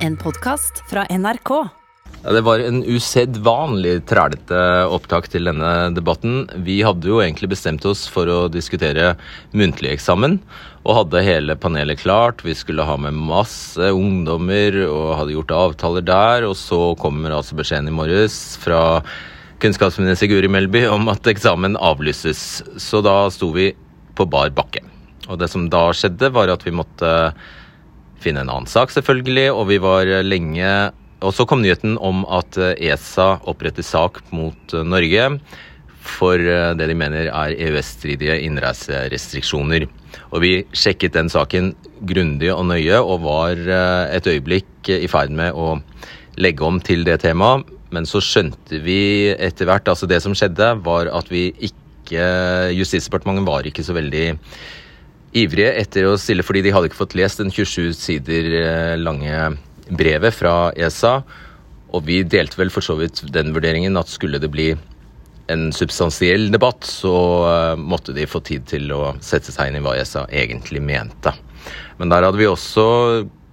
En podkast fra NRK. Ja, det var en usedvanlig trælete opptak til denne debatten. Vi hadde jo egentlig bestemt oss for å diskutere muntlig eksamen, og hadde hele panelet klart. Vi skulle ha med masse ungdommer og hadde gjort avtaler der. Og så kommer altså beskjeden i morges fra kunnskapsminister Guri Melby om at eksamen avlyses. Så da sto vi på bar bakke. Og det som da skjedde, var at vi måtte finne en annen sak, selvfølgelig, og vi var lenge Og så kom nyheten om at ESA oppretter sak mot Norge for det de mener er EØS-stridige innreiserestriksjoner. Og vi sjekket den saken grundig og nøye, og var et øyeblikk i ferd med å legge om til det temaet. Men så skjønte vi etter hvert Altså, det som skjedde, var at vi ikke Justisdepartementet var ikke så veldig ivrige etter å stille, fordi de hadde ikke fått lest den 27 sider lange brevet fra ESA. Og vi delte vel for så vidt den vurderingen at skulle det bli en substansiell debatt, så måtte de få tid til å sette seg inn i hva ESA egentlig mente. Men der hadde vi også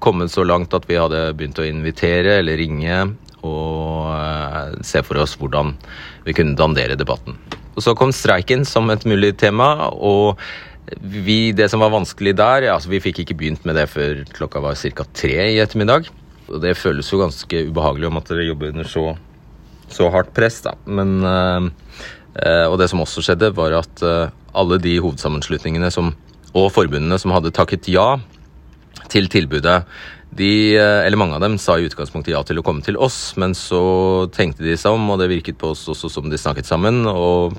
kommet så langt at vi hadde begynt å invitere eller ringe og se for oss hvordan vi kunne dandere debatten. Og Så kom streiken som et mulig tema. og vi, det som var vanskelig der altså Vi fikk ikke begynt med det før klokka var ca. tre i ettermiddag. Og det føles jo ganske ubehagelig om at dere jobber under så, så hardt press, da. Men øh, Og det som også skjedde, var at øh, alle de hovedsammenslutningene som, og forbundene som hadde takket ja til tilbudet, de, eller mange av dem sa i utgangspunktet ja til å komme til oss, men så tenkte de seg om, og det virket på oss også som de snakket sammen. og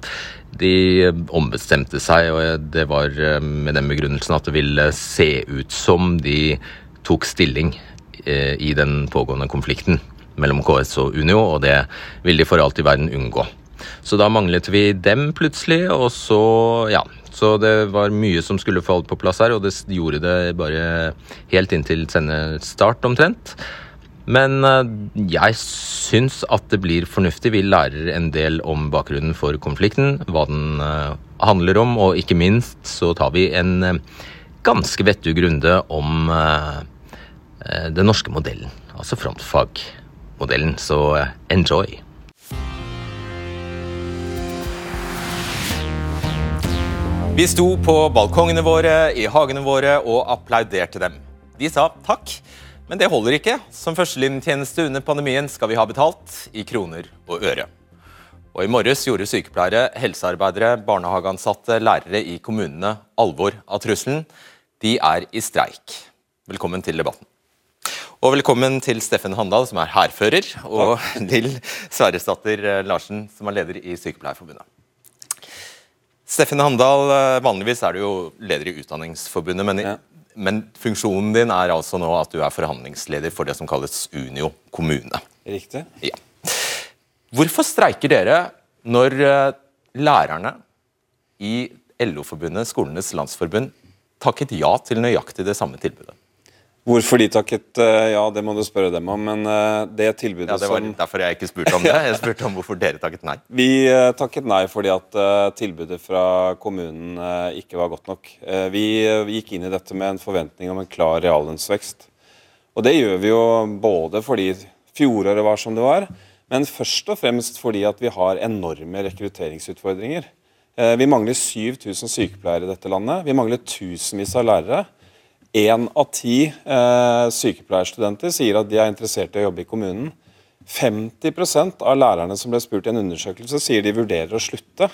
de ombestemte seg, og det var med den begrunnelsen at det ville se ut som de tok stilling i den pågående konflikten mellom KS og Unio, og det ville de for alt i verden unngå. Så da manglet vi dem plutselig, og så, ja Så det var mye som skulle falle på plass her, og det gjorde det bare helt inntil sendestart omtrent. Men jeg syns at det blir fornuftig. Vi lærer en del om bakgrunnen for konflikten, hva den handler om, og ikke minst så tar vi en ganske vettug runde om den norske modellen. Altså frontfagmodellen. Så enjoy. Vi sto på balkongene våre, i hagene våre og applauderte dem. De sa takk, men det holder ikke. Som førstelinjetjeneste under pandemien skal vi ha betalt i kroner og øre. Og I morges gjorde sykepleiere, helsearbeidere, barnehageansatte, lærere i kommunene alvor av trusselen. De er i streik. Velkommen til debatten. Og velkommen til Steffen Handal, som er hærfører, og til Sverresdatter Larsen, som er leder i Sykepleierforbundet. Steffen Handal, vanligvis er du jo leder i Utdanningsforbundet, men, ja. men, funksjonen din er altså nå at du er forhandlingsleder for det som kalles Unio kommune. Riktig. Ja. Hvorfor streiker dere når lærerne i LO-forbundet, Skolenes landsforbund, takket ja til nøyaktig det samme tilbudet? Hvorfor de takket ja, det må du spørre dem om. Men det tilbudet som ja, Det var som derfor jeg ikke spurte om det. Jeg spurte om hvorfor dere takket nei. Vi takket nei fordi at tilbudet fra kommunen ikke var godt nok. Vi gikk inn i dette med en forventning om en klar reallønnsvekst. Og det gjør vi jo både fordi fjoråret var som det var, men først og fremst fordi at vi har enorme rekrutteringsutfordringer. Vi mangler 7000 sykepleiere i dette landet. Vi mangler tusenvis av lærere. Én av ti eh, sykepleierstudenter sier at de er interessert i å jobbe i kommunen. 50% av lærerne som ble spurt i en undersøkelse, sier de vurderer å slutte.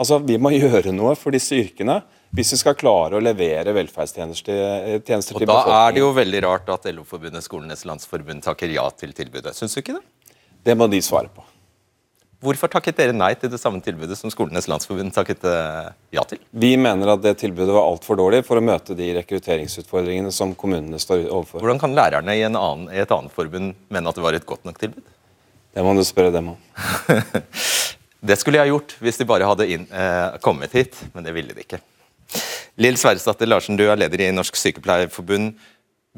Altså, Vi må gjøre noe for disse yrkene hvis vi skal klare å levere velferdstjenester til, tjenester Og til Da befolkningen. er det jo veldig rart at LO-forbundet Skolenes landsforbund takker ja til tilbudet. Syns du ikke det? Det må de svare på. Hvorfor takket dere nei til det samme tilbudet som Skolenes landsforbund takket eh, ja til? Vi mener at det tilbudet var altfor dårlig for å møte de rekrutteringsutfordringene som kommunene står overfor. Hvordan kan lærerne i, en annen, i et annet forbund mene at det var et godt nok tilbud? Det må du spørre dem om. Det skulle jeg gjort hvis de bare hadde inn, eh, kommet hit, men det ville de ikke. Lill Sverresdatter Larsen, du er leder i Norsk Sykepleierforbund.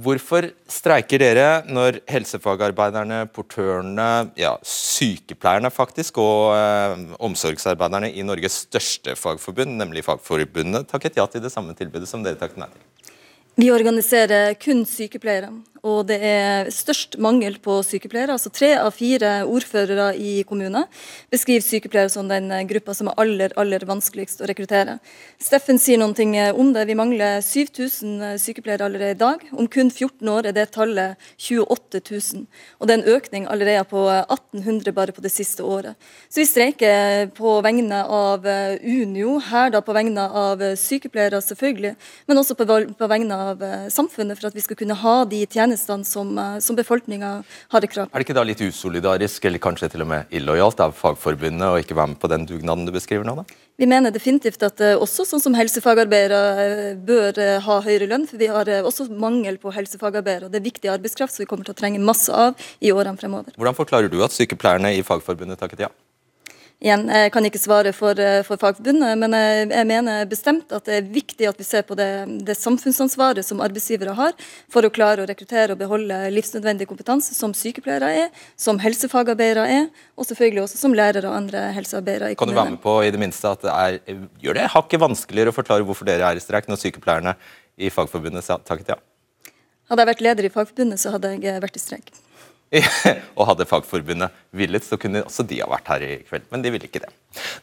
Hvorfor streiker dere når helsefagarbeiderne, portørene, ja, sykepleierne faktisk, og eh, omsorgsarbeiderne i Norges største fagforbund, nemlig Fagforbundet, takket ja til det samme tilbudet som dere takket nei til? Vi organiserer kun sykepleiere, og det er størst mangel på sykepleiere. altså Tre av fire ordførere i kommunen beskriver sykepleiere som den gruppa som er aller aller vanskeligst å rekruttere. Steffen sier noen ting om det. Vi mangler 7000 sykepleiere allerede i dag. Om kun 14 år er det tallet 28 000. Og det er en økning allerede på 1800 bare på det siste året. Så vi streiker på vegne av Unio, her da på vegne av sykepleiere selvfølgelig, men også på vegne av samfunnet, for at vi skal kunne ha de tjenestene som, som befolkninga hadde krav på. Er det ikke da litt usolidarisk, eller kanskje til og med illojalt av Fagforbundet å ikke være med på den dugnaden du beskriver nå, da? Vi mener definitivt at uh, også sånn som helsefagarbeidere uh, bør ha høyere lønn, for vi har også mangel på helsefagarbeidere. Det er viktig arbeidskraft som vi kommer til å trenge masse av i årene fremover. Hvordan forklarer du at sykepleierne i Fagforbundet takket ja? Igjen, Jeg kan ikke svare for, eh, for Fagforbundet, men jeg, jeg, mener bestemt at det er viktig at vi ser på det, det, samfunnsansvaret som arbeidsgivere har for å klare å rekruttere og beholde livsnødvendig kompetanse, som sykepleiere er, som helsefagarbeidere er, og selvfølgelig også som lærere og andre helsearbeidere i kommunen. Kan du være med på i det minste at det er, gjør det hakket vanskeligere å forklare hvorfor dere er i streik, når sykepleierne i Fagforbundet takket ja? Hadde jeg vært leder i Fagforbundet, så hadde jeg vært i streik. og hadde Fagforbundet villet, så kunne også de ha vært her i kveld. Men de ville ikke det.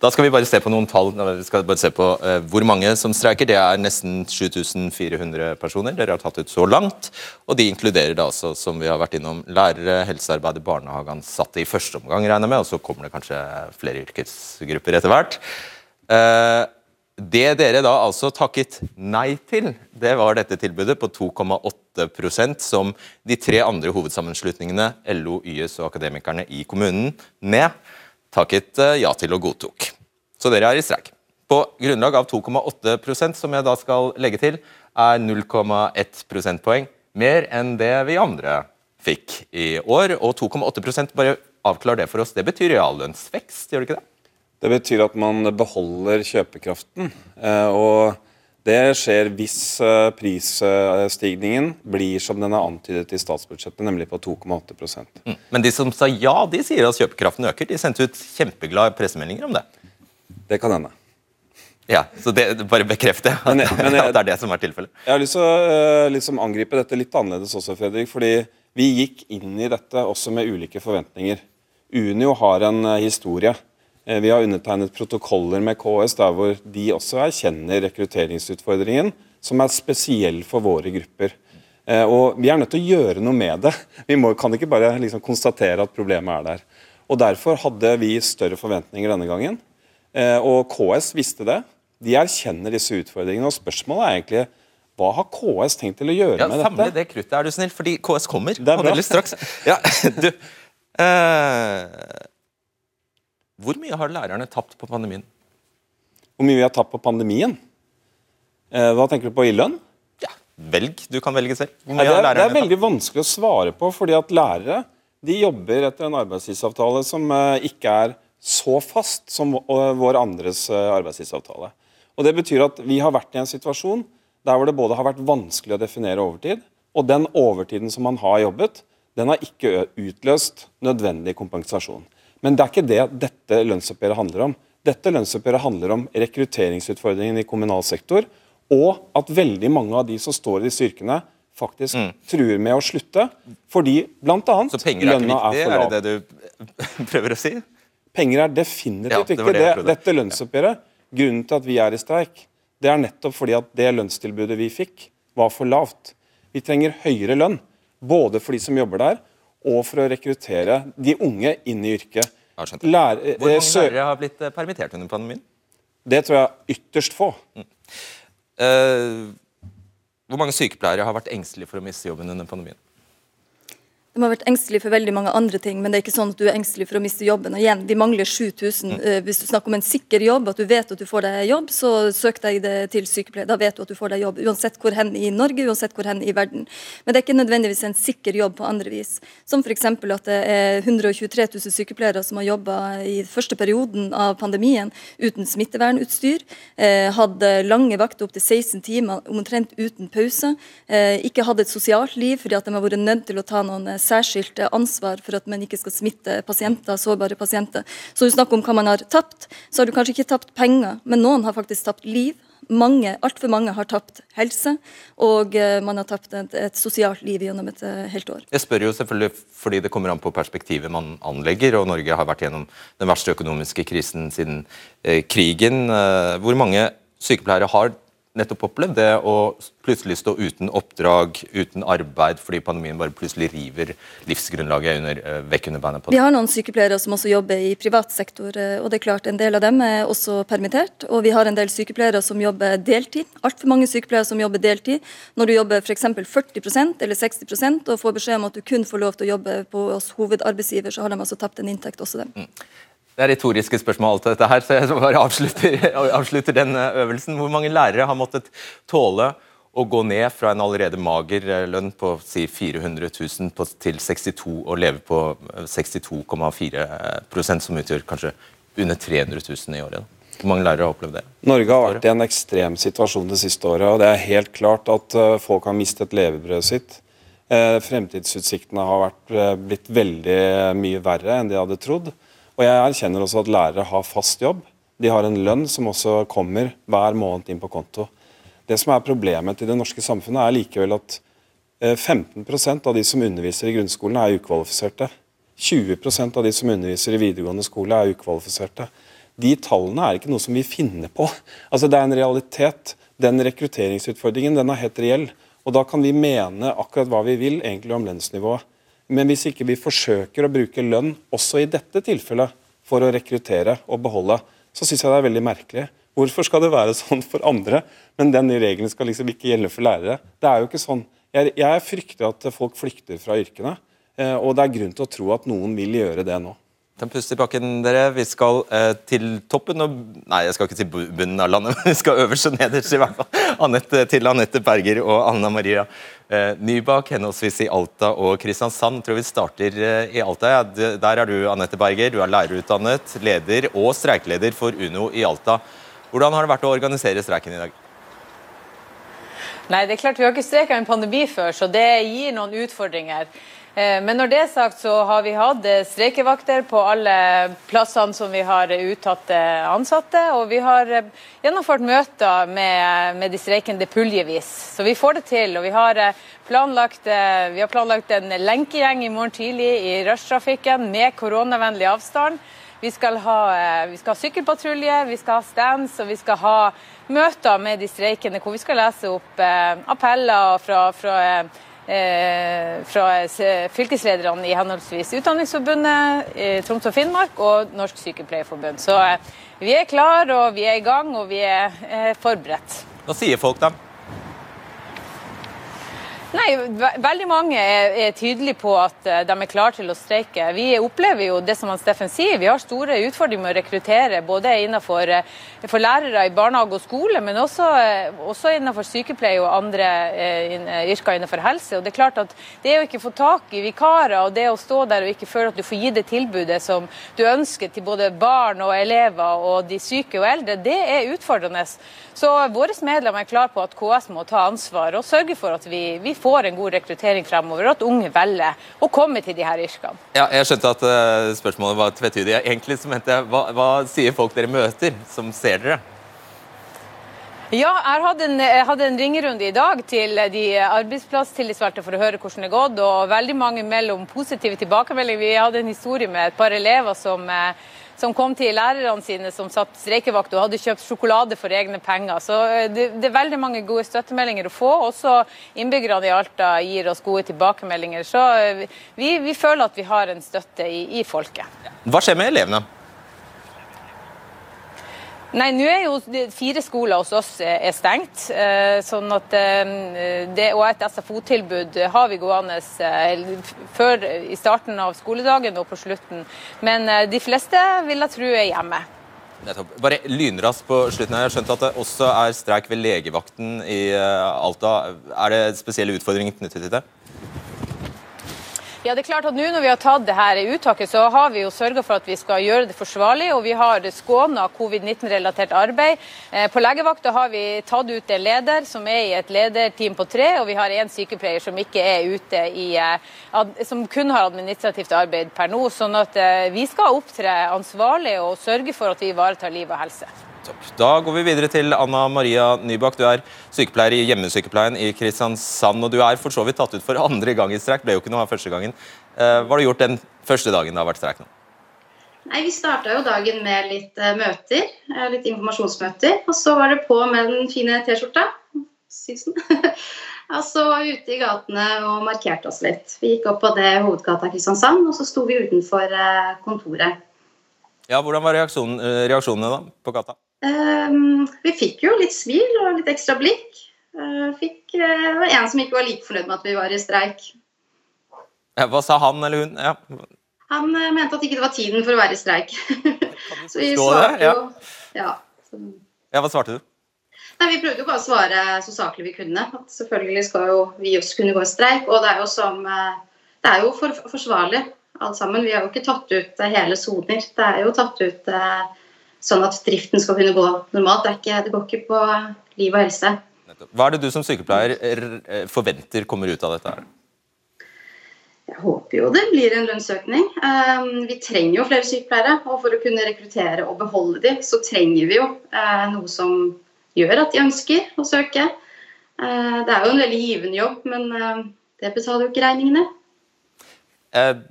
Da skal vi bare se på noen tall. Vi skal bare se på uh, hvor mange som streiker. Det er nesten 7400 personer dere har tatt ut så langt. Og de inkluderer da altså, som vi har vært innom, lærere, helsearbeidere, barnehageansatte i første omgang, regner jeg med. Og så kommer det kanskje flere yrkesgrupper etter hvert. Uh, det dere da altså takket nei til, det var dette tilbudet på 2,8% som de tre andre hovedsammenslutningene, LO, YS og Akademikerne i kommunen, ned, takket eh, ja til og godtok. Så dere er i streik. På grunnlag av 2,8% som jeg da skal legge til, er 0,1 prosentpoeng mer enn det vi andre fikk i år. Og 2,8% bare avklar det for oss. Det betyr reallønnsvekst, gjør det ikke det? Det betyr at man beholder kjøpekraften. Eh, og det skjer hvis eh, prisstigningen blir som den er antydet i statsbudsjettet, nemlig på 2,8 mm. Men de som sa ja, de sier at kjøpekraften øker. De sendte ut kjempeglade pressemeldinger om det. Det kan hende. Ja, så det, Bare bekrefte at, Men, men jeg, at det er det som er tilfellet. Jeg har lyst til å uh, liksom angripe dette litt annerledes også, Fredrik. fordi vi gikk inn i dette også med ulike forventninger. Unio har en historie. Eh, vi har undertegnet protokoller med KS der hvor de også erkjenner rekrutteringsutfordringen, som er spesiell for våre grupper. Eh, og Vi er nødt til å gjøre noe med det. Vi må, kan ikke bare liksom konstatere at problemet er der. Og Derfor hadde vi større forventninger denne gangen. Eh, og KS visste det. De erkjenner disse utfordringene. og Spørsmålet er egentlig hva har KS tenkt til å gjøre ja, med dette? Samle det kruttet, er du snill, fordi KS kommer. Det er bra. straks. Ja, du, eh, hvor mye har lærerne tapt på pandemien? Hvor mye vi har tapt på pandemien? Eh, hva tenker du på i lønn? Ja, Velg. Du kan velge selv. Nei, det, er, det, er, veldig tapt? vanskelig å svare på, fordi at lærere de jobber etter en arbeidstidsavtale som eh, ikke er så fast som vår andres eh, arbeidstidsavtale. Og Det betyr at vi har vært i en situasjon der hvor det både har vært vanskelig å definere overtid, og den overtiden som man har jobbet, den har ikke utløst nødvendig kompensasjon. Men det er ikke det dette lønnsoppgjøret handler om. Dette lønnsoppgjøret handler om rekrutteringsutfordringen i kommunal sektor, og at veldig mange av de som står i disse yrkene, faktisk mm. truer med å slutte fordi bl.a. lønna er for lav. Så penger er ikke viktig, er det det du prøver å si? Penger er definitivt ja, ikke det. det dette lønnsoppgjøret, grunnen til at vi er i streik, det er nettopp fordi at det lønnstilbudet vi fikk, var for lavt. Vi trenger høyere lønn, både for de som jobber der, og for å rekruttere de unge inn i yrket. Lære, Hvor mange eh, lærere har blitt eh, permittert under pandemien? Det tror jeg ytterst få. Mm. Uh, hvor mange sykepleiere har vært engstelige for å miste jobben under pandemien? De har vært engstelige for veldig mange andre ting, men det er ikke sånn at du er engstelig for å miste jobben. Og igjen, De mangler 7000. Mm. Uh, hvis du snakker om en sikker jobb, at du vet at du får deg jobb, så søk deg det til sykepleier. Da vet du at du får deg jobb, uansett hvor hen i Norge, uansett hvor hen i verden. Men det er ikke nødvendigvis en sikker jobb på andre vis. Som f.eks. at det er 123 000 sykepleiere som har jobba i første perioden av pandemien uten smittevernutstyr. Uh, hadde lange vakter opptil 16 timer, omtrent uten pause. Ikke hadde et sosialt liv fordi at de har vært nødt til å ta noen særskilt ansvar for at man ikke skal smitte pasienter, sårbare pasienter. Så du snakker om hva man har tapt, så har du kanskje ikke tapt penger, men noen har faktisk tapt liv. Mange, altfor mange har tapt helse, og eh, man har tapt et, et sosialt liv gjennom et eh, helt år. Jeg spør jo selvfølgelig fordi det kommer an på perspektivet man anlegger, og Norge har vært gjennom den verste økonomiske krisen siden eh, krigen. Eh, hvor mange sykepleiere har nettopp opplevd det å plutselig stå uten oppdrag, uten arbeid, fordi pandemien bare plutselig river livsgrunnlaget under, eh, vekk under beina på Vi har noen sykepleiere som også jobber i privat sektor, eh, og det er klart en del av dem er også permittert. Og vi har en del sykepleiere som jobber deltid. Altfor mange sykepleiere som jobber deltid. Når du jobber f.eks. 40% eller 60% og får beskjed om at du kun får lov til å jobbe på hos hovedarbeidsgiver, så har de altså tapt en inntekt også, dem. Det er retoriske spørsmål, alt dette her, så jeg bare avslutter, avslutter den eh, øvelsen. Hvor mange lærere har måttet tåle å gå ned fra en allerede mager eh, lønn på si 400 000 på, til 62 og leve på eh, 62,4% som utgjør kanskje under 300 000 i året? Da. Hvor mange lærere har opplevd det? Norge har vært i en ekstrem situasjon det siste året. og Det er helt klart at eh, folk har mistet levebrødet sitt. Eh, Fremtidsutsiktene har vært, eh, blitt veldig mye verre enn de hadde trodd. Og Jeg erkjenner også at lærere har fast jobb. De har en lønn som også kommer hver måned inn på konto. Det som er Problemet til det norske samfunnet er likevel at eh, 15% av de som underviser i grunnskolen, er ukvalifiserte. 20% av de som underviser i videregående skole, er ukvalifiserte. De tallene er ikke noe som vi finner på. Altså Det er en realitet. Den rekrutteringsutfordringen den er helt reell. Og Da kan vi mene akkurat hva vi vil egentlig om lønnsnivået. Men hvis ikke vi forsøker å bruke lønn også i dette tilfellet for å rekruttere og beholde, så syns jeg det er veldig merkelig. Hvorfor skal det være sånn for andre, men den regelen skal liksom ikke gjelde for lærere? Det er jo ikke sånn. Jeg, jeg frykter at folk flykter fra yrkene, eh, og det er grunn til å tro at noen vil gjøre det nå. Ta en pust i bakken, dere. Vi skal eh, til toppen og Nei, jeg skal ikke til bunnen av landet, men vi skal øverst og nederst, i hvert fall. Annette, til Anette Berger og Anna Maria eh, Nybakk, henholdsvis i Alta og Kristiansand. Jeg tror vi starter eh, i Alta. Ja. Der er du, Anette Berger. Du er lærerutdannet, leder og streikleder for Uno i Alta. Hvordan har det vært å organisere streiken i dag? Nei, det er klart Vi har ikke streka en pandemi før, så det gir noen utfordringer. Eh, Men når det er sagt, så har vi hatt eh, streikevakter på alle plassene som vi har uttatt eh, ansatte. Og vi har gjennomført møter med, med de streikende puljevis. Så vi får det til. Og vi har planlagt, vi har planlagt en lenkegjeng i morgen tidlig i rushtrafikken med koronavennlig avstand. Vi skal, ha, vi skal ha sykkelpatrulje, vi skal ha stands og vi skal ha møter med de streikende hvor vi skal lese opp appeller fra, fra, fra eh, fylkeslederne i henholdsvis Utdanningsforbundet, eh, Troms og Finnmark og Norsk Sykepleierforbund. Så eh, vi er klar og vi er i gang og vi er eh, forberedt. Hva sier folk, da? Nei, ve veldig mange er, tydelige på at eh, de er klare til å streike. Vi opplever jo det som han Steffen sier, vi har store utfordringer med å rekruttere både innenfor eh, for lærere i barnehage og skole, men også, eh, også innenfor sykepleie og andre eh, yrker innenfor helse. Og det er klart at det å ikke få tak i vikarer og det å stå der og ikke føle at du får gi det tilbudet som du ønsker til både barn og elever og de syke og eldre, det er utfordrende. Så våre medlemmer er klare på at KS må ta ansvar og sørge for at vi, vi får en god rekruttering fremover, og at unge velger å komme til de her yrkene. Ja, jeg skjønte at uh, spørsmålet var tvetydig. Egentlig så mente jeg, hva, hva sier folk dere møter, som ser dere? Ja, jeg hadde en, jeg hadde en ringerunde i dag til de arbeidsplasstillitsvalgte for å høre hvordan det gått, og veldig mange mellom positive tilbakemeldinger. Vi hadde en historie med et par elever som, eh, som kom til lærerne sine som satt streikevakt og hadde kjøpt sjokolade for egne penger. Så eh, det, det er veldig mange gode støttemeldinger å få. Også innbyggerne i Alta gir oss gode tilbakemeldinger. Så eh, vi, vi føler at vi har en støtte i, i folket. Hva skjer med elevene? Nei, nå er jo fire skoler hos oss er er stengt. eh, Sånn at eh, det, Og et SFO-tilbud har vi gående eh, før i starten av skoledagen og på slutten. Men eh, de fleste vil jeg tro er hjemme. Nettopp. Bare lynraskt på slutten. Jeg har skjønt at det også er streik ved legevakten i eh, Alta. Er det spesielle utfordringer knyttet til det? Ja, det er klart at nå når vi har tatt det her uttaket, så har vi jo sørga for at vi skal gjøre det forsvarlig, og vi har skåna covid-19-relatert arbeid. Eh, På legevakta har vi tatt ut en leder som er i et lederteam på tre, og vi har en sykepleier som ikke er ute i eh, som kun har administrativt arbeid per nå. Sånn at eh, vi skal opptre ansvarlig og sørge for at vi ivaretar liv og helse. Nettopp. Da går vi videre til Anna Maria Nybakk. Du er sykepleier i hjemmesykepleien i Kristiansand. Og du er for så vidt tatt ut for andre gang i streik. Ble jo ikke noe av første gangen. Eh, hva har du gjort den første dagen det har vært streik nå? Nei, Vi starta jo dagen med litt uh, møter, uh, litt informasjonsmøter. Og så var det på med den fine T-skjorta. Sysen. og så ute i gatene og markerte oss litt. Vi gikk opp på det hovedgata Kristiansand, og så sto vi utenfor kontoret. Ja, Hvordan var reaksjonene da på gata? Um, vi fikk jo litt smil og litt ekstra blikk. Fikk, det var en som ikke var like fornøyd med at vi var i streik. Ja, hva sa han eller hun? Ja. Han uh, mente at ikke det var tiden for å være i streik. så vi svarte jo ja. ja. Hva svarte du? Nei, Vi prøvde jo bare å svare så saklig vi kunne. At selvfølgelig skal jo vi også kunne gå i streik. Og det er jo, som, det er jo for, forsvarlig alt sammen. Vi har jo ikke tatt ut hele soner. Det er jo tatt ut sånn at driften skal kunne gå normalt. Det, ikke, det går ikke på liv og helse. Hva er det du som sykepleier forventer kommer ut av dette? her? Jeg håper jo det blir en lønnsøkning. Ehm, vi trenger jo flere sykepleiere. Og for å kunne rekruttere og beholde dem, så trenger vi jo eh, noe som gjør at de ønsker å søke. Eh, det er jo en veldig givende jobb, men eh, det betaler jo ikke regningene.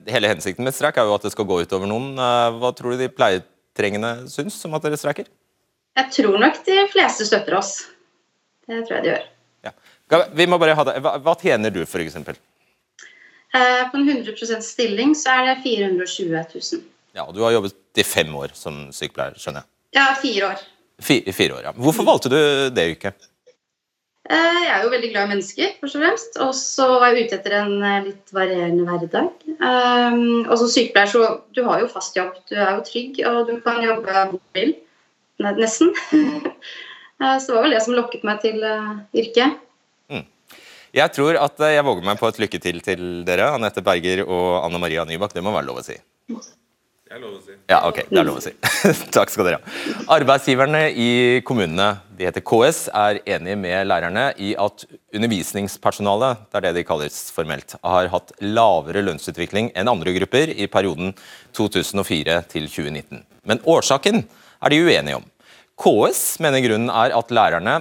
Hele hensikten med streik er jo at det skal gå utover noen. Hva tror du de pleietrengende syns om at dere streiker? Jeg tror nok de fleste støtter oss. Det tror jeg de gjør. Ja. Vi må bare ha det. Hva, hva tjener du, f.eks.? Eh, på en 100 stilling så er det 420 000. Ja, og Du har jobbet i fem år som sykepleier, skjønner jeg? Ja, fire år. Fire, fire år, ja. Hvorfor valgte du det yrket? Eh, jeg er jo veldig glad i mennesker, først og fremst. Og så var jeg ute etter en eh, litt varierende hverdag. Um, og som sykepleier så du har jo fast jobb. Du er jo trygg, og du kan jobbe hvor du vil. Nesten. så det var vel det som lokket meg til yrket. Jeg tror at jeg våger meg på et lykke til til dere, Anette Berger og Anne Maria Nybakk. Det må være lov å si. Det er lov å si. Ja, ok, det er lov å si. Takk skal dere ha. Arbeidsgiverne i kommunene, de heter KS, er enige med lærerne i at undervisningspersonalet, det er det de kalles formelt, har hatt lavere lønnsutvikling enn andre grupper i perioden 2004 til 2019. Men årsaken er de uenige om. KS mener grunnen er at lærerne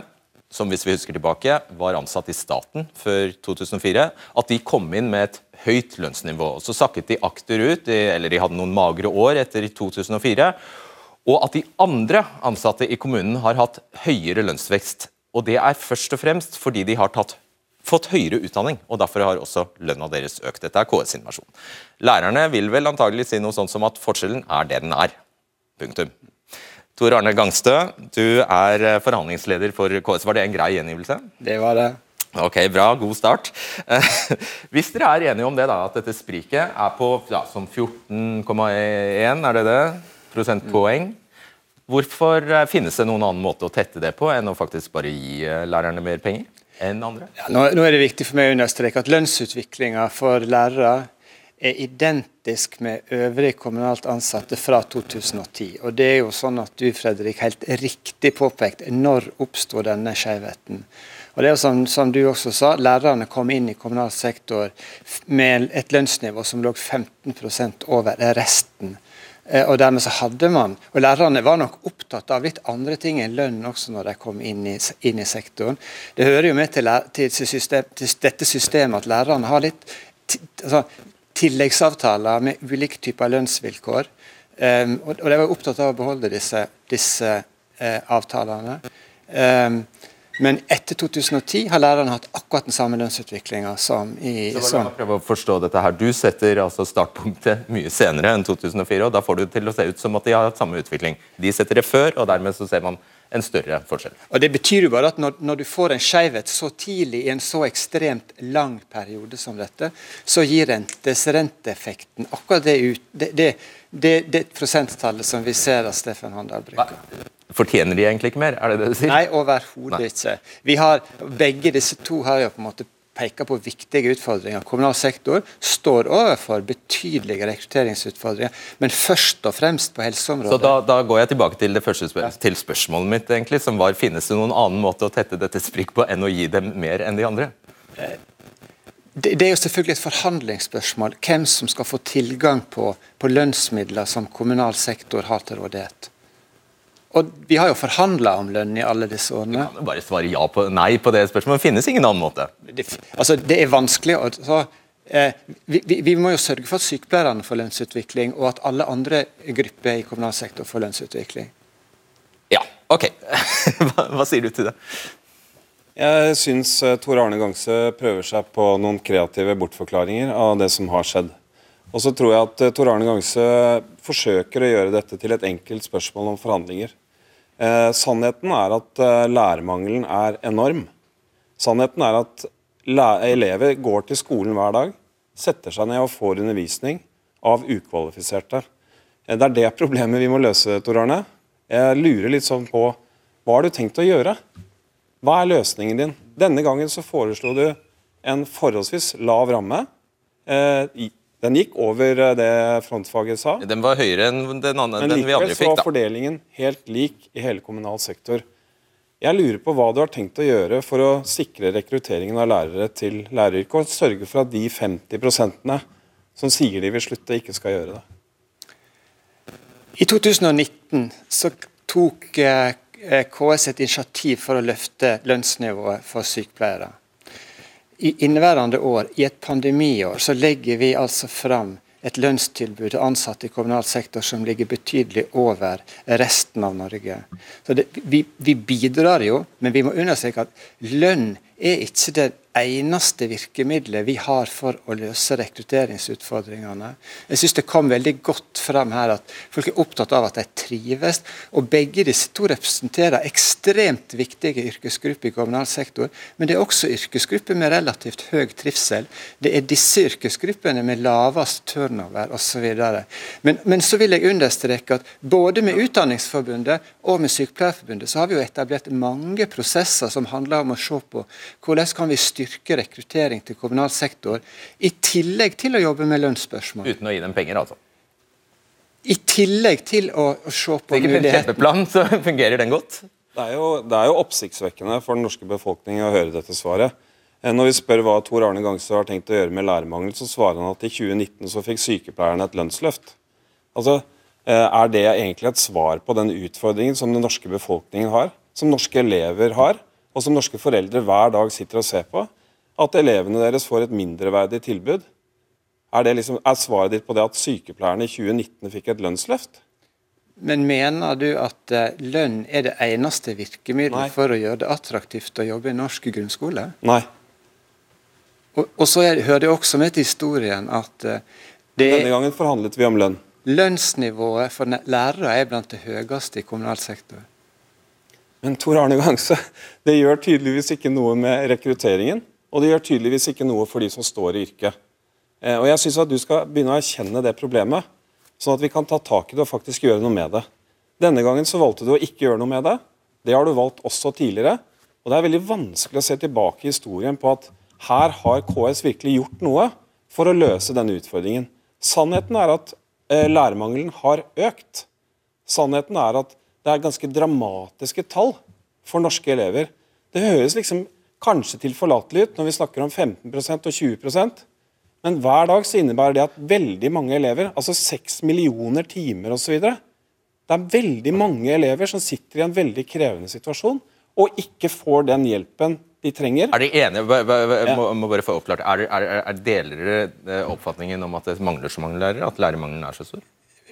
som hvis vi husker tilbake, var ansatt i staten før 2004, at de kom inn med et høyt lønnsnivå. og Så sakket de akter ut, eller de hadde noen magre år etter 2004. Og at de andre ansatte i kommunen har hatt høyere lønnsvekst. Og det er først og fremst fordi de har tatt, fått høyere utdanning, og derfor har også lønna deres økt. Dette er KS invasjon. Lærerne vil vel antagelig si noe sånt som at forskjellen er det den er. Punktum. Tor Arne Gangstø, du er eh, forhandlingsleder for KS. Var det en grei gjengivelse? Det var det. Ok, Bra, god start. Hvis dere er enige om det, da, at dette spriket er på ja, 14,1 er det det? prosentpoeng, hvorfor eh, finnes det noen annen måte å tette det på enn å faktisk bare gi eh, lærerne mer penger enn andre? Ja, nå, nå, er det viktig for meg å understreke at lønnsutviklinga for lærere er identisk med øvrige kommunalt ansatte fra 2010. Og det er jo sånn at du, Fredrik, helt riktig påpekt når oppsto denne skjevheten. Og det er jo som, som, du også sa, Lærerne kom inn i kommunal sektor med et lønnsnivå som lå 15% over resten. Eh, og dermed så hadde man, og Lærerne var nok opptatt av litt andre ting enn lønn også når de kom inn i, inn i sektoren. Det hører jo med til, til, system, til dette systemet at lærerne har litt altså, tilleggsavtaler med ulike typer lønnsvilkår. Um, og, og de var opptatt av å beholde disse, disse uh, avtalene. Um, men etter 2010 har lærerne hatt akkurat den samme lønnsutviklinga som i Så sånn. prøve å forstå dette her. Du setter altså startpunktet mye senere enn 2004, og da får du det til å se ut som at de har hatt samme utvikling. De setter det før, og dermed så ser man en større forskjell. Og Det betyr jo bare at når, når du får en skjevhet så tidlig i en så ekstremt lang periode som dette, så gir rentesrenteeffekten akkurat det, ut, det, det, det, det prosenttallet som vi ser at Steffen Handal bruker. Fortjener de egentlig ikke mer? er det det du sier? Nei, overhodet ikke. Vi har, Begge disse to har jo på en måte peker på viktige utfordringer. Kommunal sektor står overfor betydelige rekrutteringsutfordringer, men først og fremst på helseområdet. Så da, da går jeg tilbake til det første spør til spørsmålet mitt, egentlig, som var finnes det noen annen måte å tette dette sprikk på enn å gi dem mer enn de andre? Det, det, er jo selvfølgelig et forhandlingsspørsmål hvem som skal få tilgang på, på lønnsmidler som kommunal sektor har til rådighet. Og vi har jo forhandla om lønn i alle disse årene. Du kan jo bare svare ja på nei på det spørsmålet. Det finnes ingen annen måte. Det, altså, det er vanskelig å så, eh, vi, vi, vi, må jo sørge for at sykepleierne får lønnsutvikling, og at alle andre grupper i kommunal sektor får lønnsutvikling. Ja, ok. hva, hva sier du til det? Jeg syns eh, Tor Arne Gangse prøver seg på noen kreative bortforklaringer av det som har skjedd. Og så tror jeg at eh, Tor Arne Gangse forsøker å gjøre dette til et enkelt spørsmål om forhandlinger. Eh, sannheten er at eh, lærermangelen er enorm. Sannheten er at elever går til skolen hver dag, setter seg ned og får undervisning av ukvalifiserte. Eh, det er det problemet vi må løse, Tor Arne. Jeg lurer litt sånn på hva har du tenkt å gjøre? Hva er løsningen din? Denne gangen så foreslo du en forholdsvis lav ramme. Eh, den gikk over eh, det frontfaget sa. Den var høyere enn den, andre, den vi andre fikk. Men likevel var fordelingen helt lik i hele kommunal sektor. Jeg lurer på hva du har tenkt å gjøre for å sikre rekrutteringen av lærere til læreryrket, og sørge for at de 50 som sier de vil slutte, ikke skal gjøre det. I 2019 så tok eh, KS et initiativ for å løfte lønnsnivået for sykepleiere i inneværende år, i et pandemiår, så legger vi altså fram et lønnstilbud til ansatte i kommunal sektor som ligger betydelig over resten av Norge. Så det, vi, vi, bidrar jo, men vi må understreke at lønn er ikke det eneste virkemidlet vi har for å løse rekrutteringsutfordringene. Jeg synes det kom veldig godt fram her at folk er opptatt av at de trives. og Begge disse to representerer ekstremt viktige yrkesgrupper i kommunal sektor. Men det er også yrkesgrupper med relativt høy trivsel. Det er disse yrkesgruppene med lavest turnover osv. Men, men så vil jeg understreke at både med Utdanningsforbundet og med Sykepleierforbundet så har vi jo etablert mange prosesser som handler om å se på hvordan kan vi styrke styrke rekruttering til kommunal sektor, i tillegg til å jobbe med lønnsspørsmål. Uten å gi dem penger, altså? I tillegg til å, å se på muligheten. Ikke kjempeplan, så fungerer den godt? Det er, jo, det er jo oppsiktsvekkende for den norske befolkning å høre dette svaret. Eh, når vi spør hva Tor Arne Gangstad har tenkt å gjøre med lærermangel, så svarer han at i 2019 så fikk sykepleierne et lønnsløft. Altså, eh, Er det egentlig et svar på den utfordringen som den norske befolkningen har? Som norske elever har? Og som norske foreldre hver dag sitter og ser på? At elevene deres får et mindreverdig tilbud? Er, det liksom, er svaret ditt på det at sykepleierne i 2019 fikk et lønnsløft? Men mener du at uh, lønn er det eneste virkemidlet for å gjøre det attraktivt å jobbe i norsk grunnskole? Nei. Og, og så er, hører det også med til historien at uh, det Denne gangen forhandlet vi om lønn. Lønnsnivået for lærere er blant det høyeste i kommunal sektor. Men Tor Arne Gangse, det gjør tydeligvis ikke noe med rekrutteringen. Og det gjør tydeligvis ikke noe for de som står i yrket. Eh, og Jeg syns at du skal begynne å erkjenne det problemet, sånn at vi kan ta tak i det og faktisk gjøre noe med det. Denne gangen så valgte du å ikke gjøre noe med det. Det har du valgt også tidligere. Og det er veldig vanskelig å se tilbake i historien på at her har KS virkelig gjort noe for å løse denne utfordringen. Sannheten er at eh, lærermangelen har økt. Sannheten er at det er ganske dramatiske tall for norske elever. Det høres liksom kanskje tilforlatelig ut når vi snakker om 15% og 20% men hver dag så innebærer det at veldig mange elever, altså 6 millioner timer osv. Det er veldig mange elever som sitter i en veldig krevende situasjon og ikke får den hjelpen de trenger. Er de enige, må, må bare få oppklart, er, er, er Deler dere oppfatningen om at det mangler så mange lærere? At lærermangelen er så stor?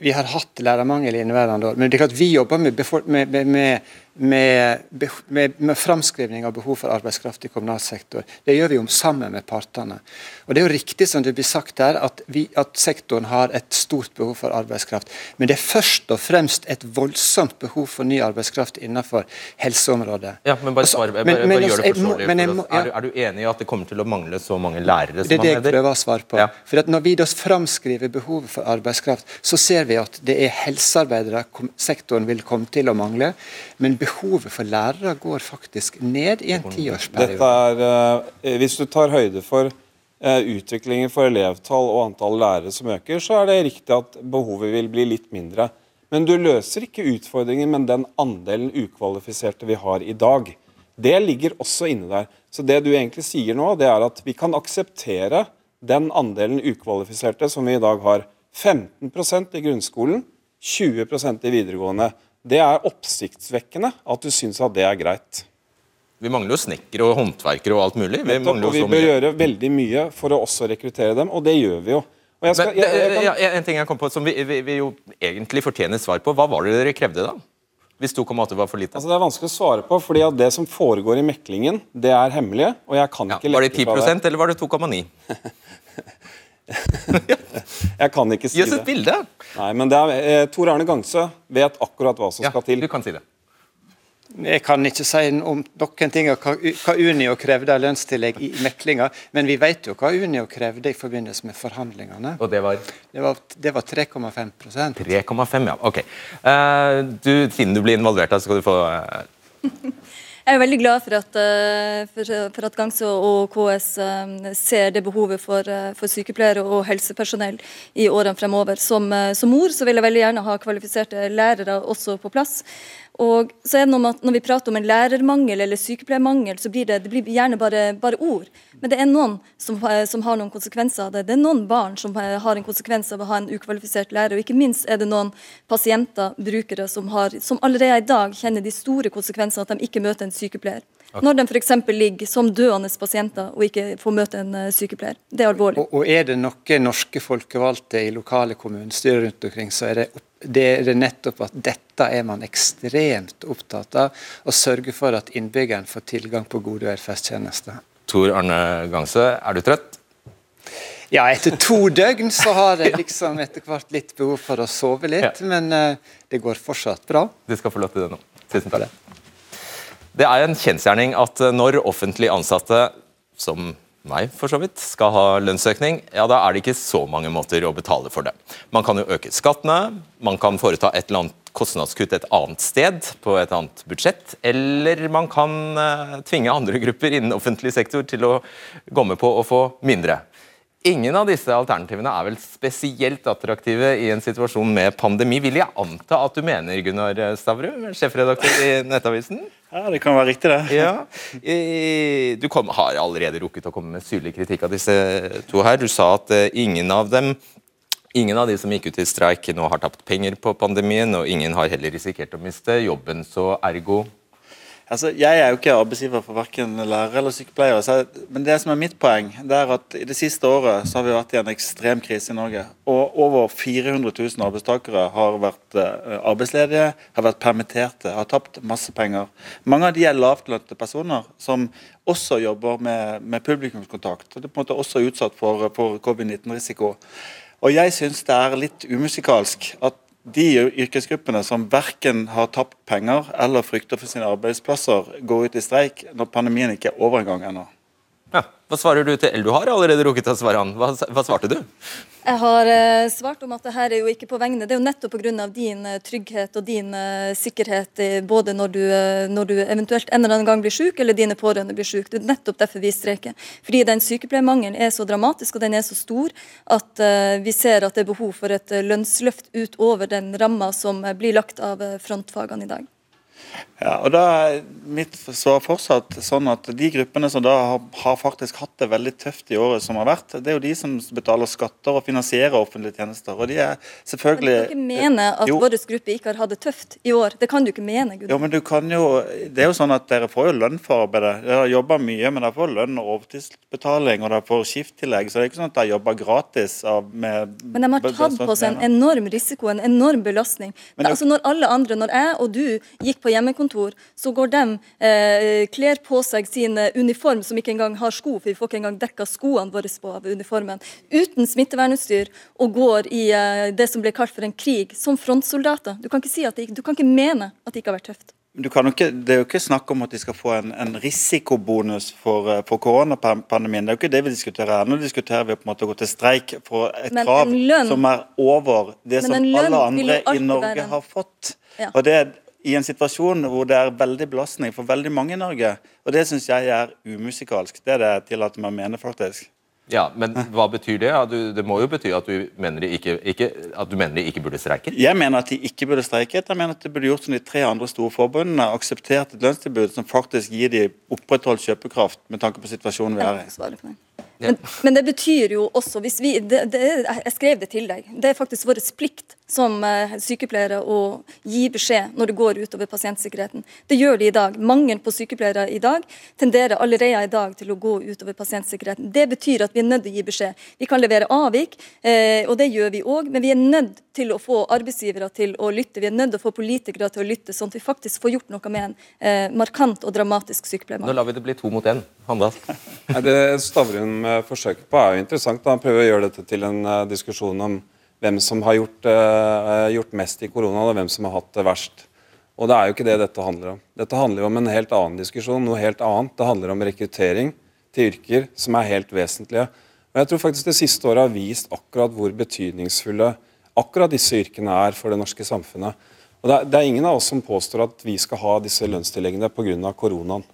Vi har hatt lærermangel i inneværende år. Men det er klart vi jobber med, med, med, med, med, med framskrivning av behov for arbeidskraft i kommunal sektor. Det gjør vi om sammen med partene. Og Det er jo riktig som det blir sagt her, at, vi, at, sektoren har et stort behov for arbeidskraft. Men det er først og fremst et voldsomt behov for ny arbeidskraft innenfor helseområdet. Ja, men bare, svar, bare, men, bare, gjør det forståelig. For ja. er, er, du enig i at det kommer til å mangle så mange lærere? Det er det jeg prøver å svare på. Ja. For Når vi da framskriver behovet for arbeidskraft, så ser vi at det er helsearbeidere sektoren vil komme til å mangle. Men behovet for lærere går faktisk ned i en tiårsperiode. Er, uh, hvis du tar høyde for uh, utviklingen for elevtall og antall lærere som øker, så er det riktig at behovet vil bli litt mindre. Men du løser ikke utfordringen med den andelen ukvalifiserte vi har i dag. Det ligger også inne der. Så det du egentlig sier nå, det er at vi kan akseptere den andelen ukvalifiserte som vi i dag har. 15% i grunnskolen, 20% i videregående. Det er oppsiktsvekkende at du syns at det er greit. Vi mangler jo snekkere og håndverkere og alt mulig. Vi Nettopp, og vi bør gjøre veldig mye for å også rekruttere dem, og det gjør vi jo. Jeg skal, jeg, jeg kan, ja, en ting jeg kom på som vi, vi, vi jo egentlig fortjener svar på. Hva var det dere krevde da? Hvis 2,8 var for lite? altså det er vanskelig å svare på, fordi det som foregår i meklingen, det er hemmelig. og jeg kan Ja, ikke fra det Var det 10% eller var det 2,9? Jeg kan ikke si Gi oss et det. bilde! Nei, men det er, eh, Tor Erne Gangsø vet akkurat hva som Ja, skal til. du kan si det. Jeg kan ikke si om noen ting av hva, Unio krevde av lønnstillegg i meklinga, men vi vet jo hva Unio krevde i forbindelse med forhandlingene. Og det var Det var, var 3,5% 3,5, ja. Ok. Uh, du, siden du blir involvert, så skal du få eh, Jeg er veldig glad for at, eh, for, for at Gangso og KS eh, ser det behovet for, eh, for sykepleiere og helsepersonell i årene fremover. Som, som mor så vil jeg veldig gjerne ha kvalifiserte lærere også på plass. Og så er det noe med at Når vi prater om en lærermangel eller sykepleiermangel, så blir det, det blir gjerne bare, bare ord. Men det er noen som, eh, som har noen konsekvenser av det. Det er noen barn som eh, har en konsekvens av å ha en ukvalifisert lærer. Og ikke minst er det noen pasienter, brukere, som, har, som allerede i dag kjenner de store konsekvensene av at de ikke møter en sykepleier. Når de f.eks. ligger som døende pasienter og ikke får møte en eh, sykepleier. Det er alvorlig. Og, og er det noe norske folkevalgte i lokale kommunestyrer rundt omkring, så er det, det er det nettopp at dette er man ekstremt opptatt av. Å sørge for at innbyggeren får tilgang på gode velferdstjenester. Tor Arne Gangsø, er du trøtt? Ja, etter to døgn så har jeg liksom etter hvert litt behov for å sove litt, men eh, det går fortsatt bra. Du skal få lov til det nå. Tusen takk. Det er en kjensgjerning at eh, når offentlig ansatte, som meg for så vidt, skal ha lønnsøkning, ja da er det ikke så mange måter å betale for det. Man kan jo øke skattene, man kan foreta et eller annet kostnadskutt et annet sted, på et annet budsjett, eller man kan eh, tvinge andre grupper innen offentlig sektor til å gå med på å få mindre. Ingen av disse alternativene er vel spesielt attraktive i en situasjon med pandemi, vil jeg anta at du mener, Gunnar Stavrum, sjefredaktør i Nettavisen? Ja, det kan være riktig, det. Ja. Du kom, har allerede rukket å komme med syrlig kritikk av disse to her. Du sa at eh, ingen av dem Ingen av de som gikk ut i streik nå har tapt penger på pandemien, og ingen har heller risikert å miste jobben, så ergo Altså, jeg er jo ikke arbeidsgiver for verken lærere eller sykepleiere, så men det som er mitt poeng, det er at i det siste året så har vi vært i en ekstrem krise i Norge. Og over 400 000 arbeidstakere har vært eh, arbeidsledige, har vært permitterte, har tapt masse penger. Mange av de er lavtlønte personer som også jobber med, med publikumskontakt. og Det er på en måte også utsatt for, for covid-19-risiko. Og jeg syns det er litt umusikalsk at de yrkesgruppene som verken har tapt penger eller frykter for sine arbeidsplasser, går ut i streik når pandemien ikke er over engang ennå. Ja. Hva svarer du til Eller du har allerede rukket å svare han. Hva, hva svarte du? Jeg har eh, svart om at det her er jo ikke på vegne Det er jo nettopp pga. din eh, trygghet og din eh, sikkerhet både når du, eh, når du eventuelt en eller annen gang blir syk, eller dine pårørende blir syk. Det er nettopp derfor vi streiker. Fordi den sykepleiermangelen er så dramatisk og den er så stor at eh, vi ser at det er behov for et eh, lønnsløft utover den ramma som blir lagt av frontfagene i dag. Ja, og da er mitt svar fortsatt sånn at de gruppene som da har, har faktisk hatt det veldig tøft i året som har vært, det er jo de som betaler skatter og finansierer offentlige tjenester. Og de er Men selvfølgelig du kan ikke mene at Jo. vår gruppe ikke har hatt det tøft i år. Det kan du ikke mene. Gud. Jo, men du kan jo, det er jo sånn at Dere får jo lønn for arbeidet. Dere har jobba mye, men dere får lønn og overtidsbetaling og dere får skifttillegg. Så det er ikke sånn at dere jobber gratis. Av, med, Men de har tatt på seg en enorm risiko, en enorm belastning. Men det- altså Når alle andre, når jeg og du gikk på hjemmekontor, så går de eh, kler på seg sin eh, uniform, som ikke engang har sko, for vi får ikke engang dekka skoene våre på av uniformen, uten smittevernutstyr, og går i eh, det som ble kalt for en krig, som frontsoldater. Du kan ikke, si at det, du kan ikke mene at det ikke har vært tøft. Du kan jo ikke, det er jo ikke snakk om at de skal få en, en risikobonus for, eh, for koronapandemien. Det er jo ikke det vi diskuterer her. Nå diskuterer vi på en måte å gå til streik for et Men krav som er over det som alle andre i Norge har fått. Ja. Og det er i en situasjon hvor det er veldig belastning for veldig mange i Norge. Og det syns jeg er umusikalsk. Det er det jeg tillater meg å mene, faktisk. Ja, Men hva betyr det? Du, det må jo bety at du mener de ikke, ikke, at du mener de ikke burde streike? Jeg mener at de ikke burde streiket. Jeg mener at de burde gjort som de tre andre store forbundene. Akseptert et lønnstilbud som faktisk gir de opprettholdt kjøpekraft med tanke på situasjonen vi er i. Det. Men, men det betyr jo også hvis vi, det, det, Jeg skrev det til deg. Det er faktisk vår plikt som eh, sykepleiere å gi beskjed når det går utover pasientsikkerheten. Det gjør de i dag. Mangel på sykepleiere i dag tenderer allerede i dag til å gå utover pasientsikkerheten. Det betyr at vi er nødt til å gi beskjed. Vi kan levere avvik, eh, og det gjør vi òg, men vi er nødt til å få arbeidsgivere til å lytte. Vi er nødt til å få politikere til å lytte, sånn at vi faktisk får gjort noe med en eh, markant og dramatisk sykepleiermangel. Nå lar vi det bli to mot én. Handal? Det Stavrum forsøker på er jo interessant. Han prøver å gjøre dette til en diskusjon om hvem som har gjort, uh, gjort, mest i koronaen, og hvem som har hatt det verst. Og Det er jo ikke det dette handler om. Dette handler jo om en helt annen diskusjon. noe helt annet. Det handler om rekruttering til yrker som er helt vesentlige. Og Jeg tror faktisk det siste året har vist akkurat hvor betydningsfulle akkurat disse yrkene er for det norske samfunnet. Og det er, det er ingen av oss som påstår at vi skal ha disse lønnstilleggene pga. koronaen.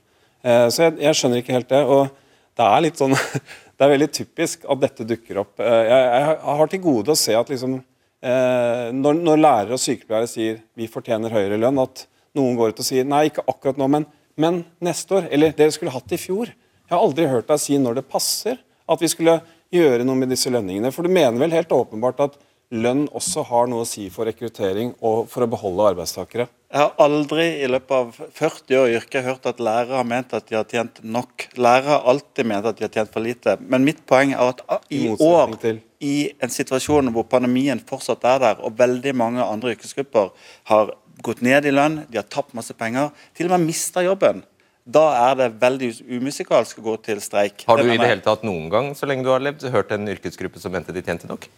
Eh, så jeg, jeg skjønner ikke helt det. og det er litt sånn det er veldig typisk at dette dukker opp. Eh, jeg, jeg har til gode å se at liksom, eh, når, når, lærere og sykepleiere sier vi fortjener høyere lønn, at noen går ut og sier nei, ikke akkurat nå, men, men neste år. Eller dere skulle hatt det i fjor. Jeg har aldri hørt deg si når det passer at vi skulle gjøre noe med disse lønningene. For du mener vel helt åpenbart at lønn også har noe å si for rekruttering og for å beholde arbeidstakere? Jeg har aldri i løpet av 40 år i yrket hørt at lærere har ment at de har tjent nok. Lærere har alltid ment at de har tjent for lite. Men mitt poeng er at i år, i en situasjon hvor pandemien fortsatt er der, og veldig mange andre yrkesgrupper har gått ned i lønn, de har tapt masse penger, til og med mista jobben. Da er det veldig umusikalsk å gå til streik. Har du i det hele tatt noen gang så lenge du har levd, hørt en yrkesgruppe som mente de tjente nok?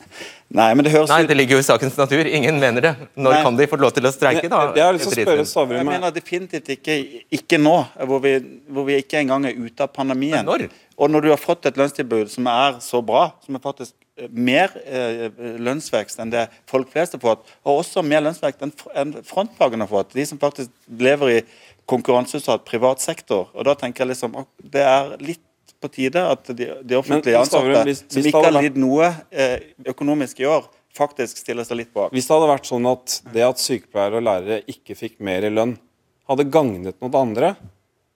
Nei, men det høres Nei, det ligger jo i sakens natur. Ingen mener det. Når Nei. kan de få lov til å streike, da? Jeg har lyst til å spørre Stavrum Jeg mener definitivt ikke, ikke nå, hvor vi, hvor vi, ikke engang er ute av pandemien. Men når? Og når du har fått et lønnstilbud som er så bra, som er faktisk eh, mer eh, lønnsvekst enn det folk flest har fått, og også mer lønnsvekst enn frontfagene har fått, de som faktisk lever i konkurranseutsatt privat sektor. Og da tenker jeg liksom det er litt på tide at de, de offentlige ansatte, hvis, hvis som ikke har lidd noe eh, økonomisk i år, faktisk stiller seg litt bak. Hvis det hadde vært sånn at det at sykepleiere og lærere ikke fikk mer i lønn, hadde gagnet noen andre,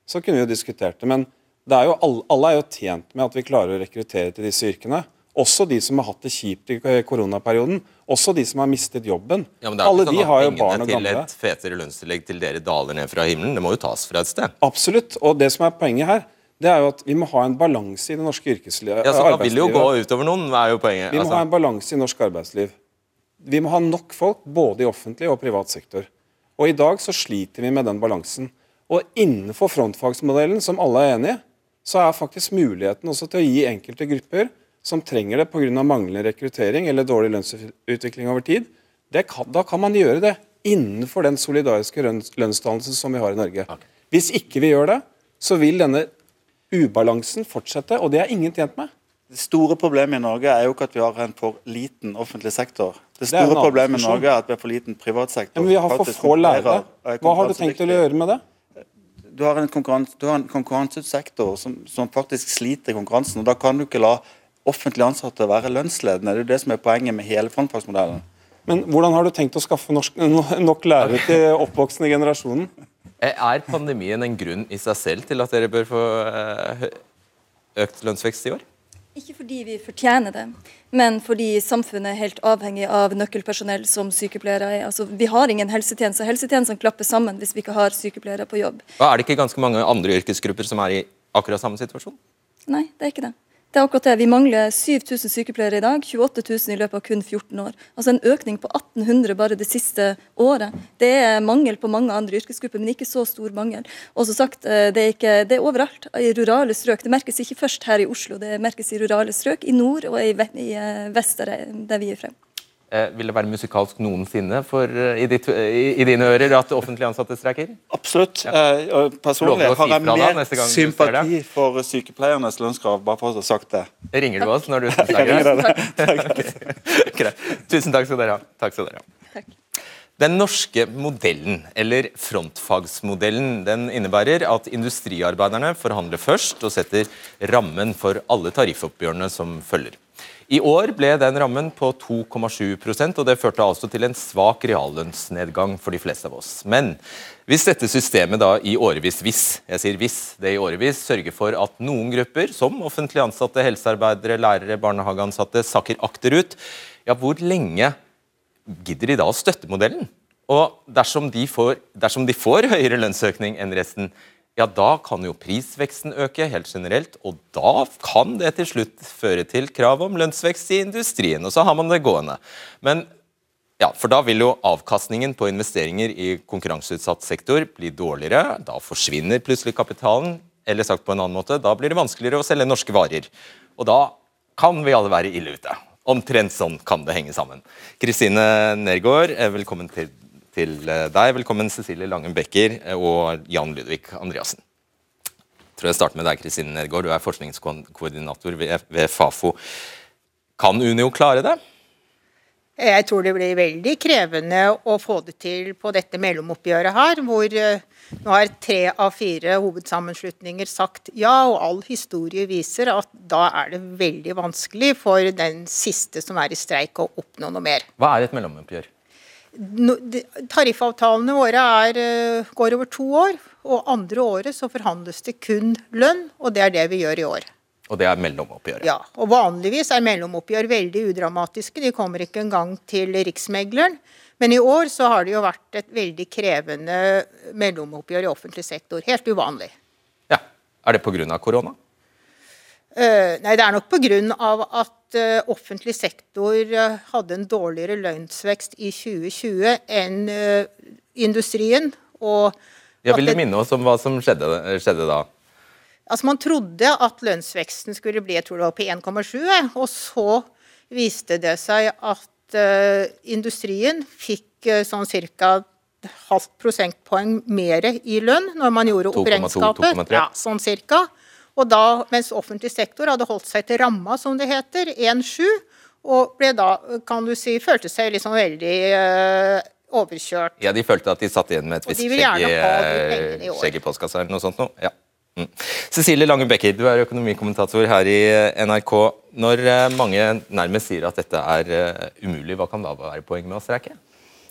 så kunne vi jo diskutert det. Men det er jo, alle er jo tjent med at vi klarer å rekruttere til disse yrkene. Også de som har hatt det kjipt i koronaperioden. Også de som har mistet jobben. Ja, men det er Alle de har jo barn og gamle. Til et fetere lønnstillegg til dere daler ned fra himmelen. Det må jo tas fra et sted. Absolutt. Og det som er poenget her, det er jo at vi må ha en balanse i det norske yrkeslivet. Ja, så Da vil jo gå utover noen, er jo poenget. Vi må altså. ha en balanse i norsk arbeidsliv. Vi må ha nok folk både i offentlig og privat sektor. Og I dag så sliter vi med den balansen. Og Innenfor frontfagsmodellen, som alle er enig i, så er faktisk muligheten også til å gi enkelte grupper som trenger det pga. manglende rekruttering eller dårlig lønnsutvikling over tid, kan, da kan man gjøre det innenfor den solidariske lønnsdannelsen som vi har i Norge. Okay. Hvis ikke vi gjør det, så vil denne ubalansen fortsette, og det er ingen tjent med. Det store problemet i Norge er jo ikke at vi har en for liten offentlig sektor. Det store det problemet i Norge er at vi har for liten privat sektor. men vi har for få lærere. Hva har du tenkt å gjøre med det? Du har en, konkurranssektor som, som, faktisk sliter i konkurransen. og Da kan du ikke la offentlig ansatte være lønnsledende. Det er jo det som er poenget med hele frontfagsmodellen. Men hvordan har du tenkt å skaffe norsk, nok lærere til oppvoksende generasjonen? Eh, er pandemien en grunn i seg selv til at dere bør få eh, økt lønnsvekst i år? Ikke fordi vi fortjener det, men fordi samfunnet er helt avhengig av nøkkelpersonell som sykepleiere er. Altså, vi har ingen helsetjeneste. Helsetjenestene klapper sammen hvis vi ikke har sykepleiere på jobb. Og er det ikke ganske mange andre yrkesgrupper som er i akkurat samme situasjon? Nei, det er ikke det. Det er akkurat det. Vi mangler 7000 sykepleiere i dag, 28 000 i løpet av kun 14 år. Altså en økning på 1800 bare det siste året. Det er mangel på mange andre yrkesgrupper, men ikke så stor mangel. Og som sagt, eh, det er, ikke, det er overalt i rurale strøk. Det merkes ikke først her i Oslo, det merkes i rurale strøk, i nord og i, i eh, vest, der vi er frem. Eh, vil det være musikalsk noensinne for, eh, i, ditt, i, i, dine ører at offentlige ansatte streiker? Absolutt. Ja. Eh, personlig har jeg mer sympati for sykepleiernes lønnskrav, bare for å ha sagt det. Ringer du oss når du snakker? okay. Tusen takk skal dere ha. Takk skal dere ha. Den norske modellen, eller frontfagsmodellen, den innebærer at industriarbeiderne forhandler først og setter rammen for alle tariffoppgjørene som følger. I år ble den rammen på 2,7% og det førte altså til en svak reallønnsnedgang for de fleste av oss. Men hvis dette systemet da i årevis, hvis, jeg sier hvis, det i årevis sørger for at noen grupper, som offentlig ansatte, helsearbeidere, lærere, barnehageansatte, sakker akterut, ja, hvor lenge gidder de da å støtte modellen? Og dersom de, får, dersom de får høyere lønnsøkning enn resten, ja, da kan jo prisveksten øke helt generelt, og da kan det til slutt føre til krav om lønnsvekst i industrien. Og så har man det gående. Men ja, for da vil jo avkastningen på investeringer i konkurranseutsatt sektor bli dårligere. Da forsvinner plutselig kapitalen. Eller sagt på en annen måte, da blir det vanskeligere å selge norske varer. Og da kan vi alle være ille ute. Omtrent sånn kan det henge sammen. Kristine Nergård, eh, velkommen til til eh, deg. Velkommen Cecilie Langen Becker eh, og Jan Ludvig Andreassen. Jeg tror jeg starter med deg, Kristine Nedgaard. Du er forskningskoordinator ved, Fafo. Kan Unio klare det? Jeg tror det blir veldig krevende å få det til på dette mellomoppgjøret her, hvor eh, nå har tre av fire hovedsammenslutninger sagt ja, og all historie viser at da er det veldig vanskelig for den siste som er i streik å oppnå noe mer. Hva er et mellomoppgjør? Tariffavtalene våre er, eh, går over to år, og andre året så forhandles det kun lønn, og det er det vi gjør i år. Og det er mellomoppgjøret? Ja, og vanligvis er mellomoppgjør veldig udramatiske. De kommer ikke engang til Riksmegleren. Men i år så har det jo vært et veldig krevende mellomoppgjør i offentlig sektor. Helt uvanlig. Ja. Er det pga. korona? Uh, nei, det er nok pga. at uh, offentlig sektor uh, hadde en dårligere lønnsvekst i 2020 enn uh, industrien. Og Jeg vil du minne oss om hva som skjedde, skjedde, da. Altså Man trodde at lønnsveksten skulle bli jeg tror det var på 1,7, og så viste det seg at industrien fikk sånn ca. halvt prosentpoeng mer i lønn når man gjorde opp regnskapet. Ja, sånn cirka. Og da, mens offentlig sektor hadde holdt seg til ramma, som det heter, 1,7, og ble da, kan du si, følte seg liksom veldig uh, overkjørt. Ja, de følte at de satt igjen med et visst skjegg i, postkassa eller noe sånt noe? Ja. Mm. Cecilie Lange Becker, du er økonomikommentator her i eh, NRK. Når uh, mange nærmest sier at dette er umulig, hva kan da være poenget med å streike?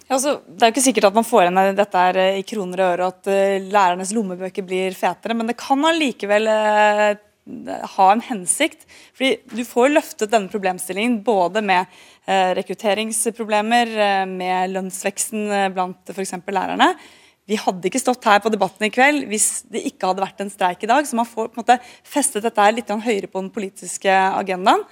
Ja, altså, det er jo ikke sikkert at man får igjen dette her eh, i kroner og øre, at uh, lærernes lommebøker blir fetere, men det kan allikevel uh, ha en hensikt. Fordi Du får løftet denne problemstillingen både med uh, rekrutteringsproblemer, med lønnsveksten blant f.eks. lærerne. Vi hadde ikke stått her på debatten i kveld hvis det ikke hadde vært en streik i dag. Så man får på en måte festet dette her litt høyere på den politiske agendaen.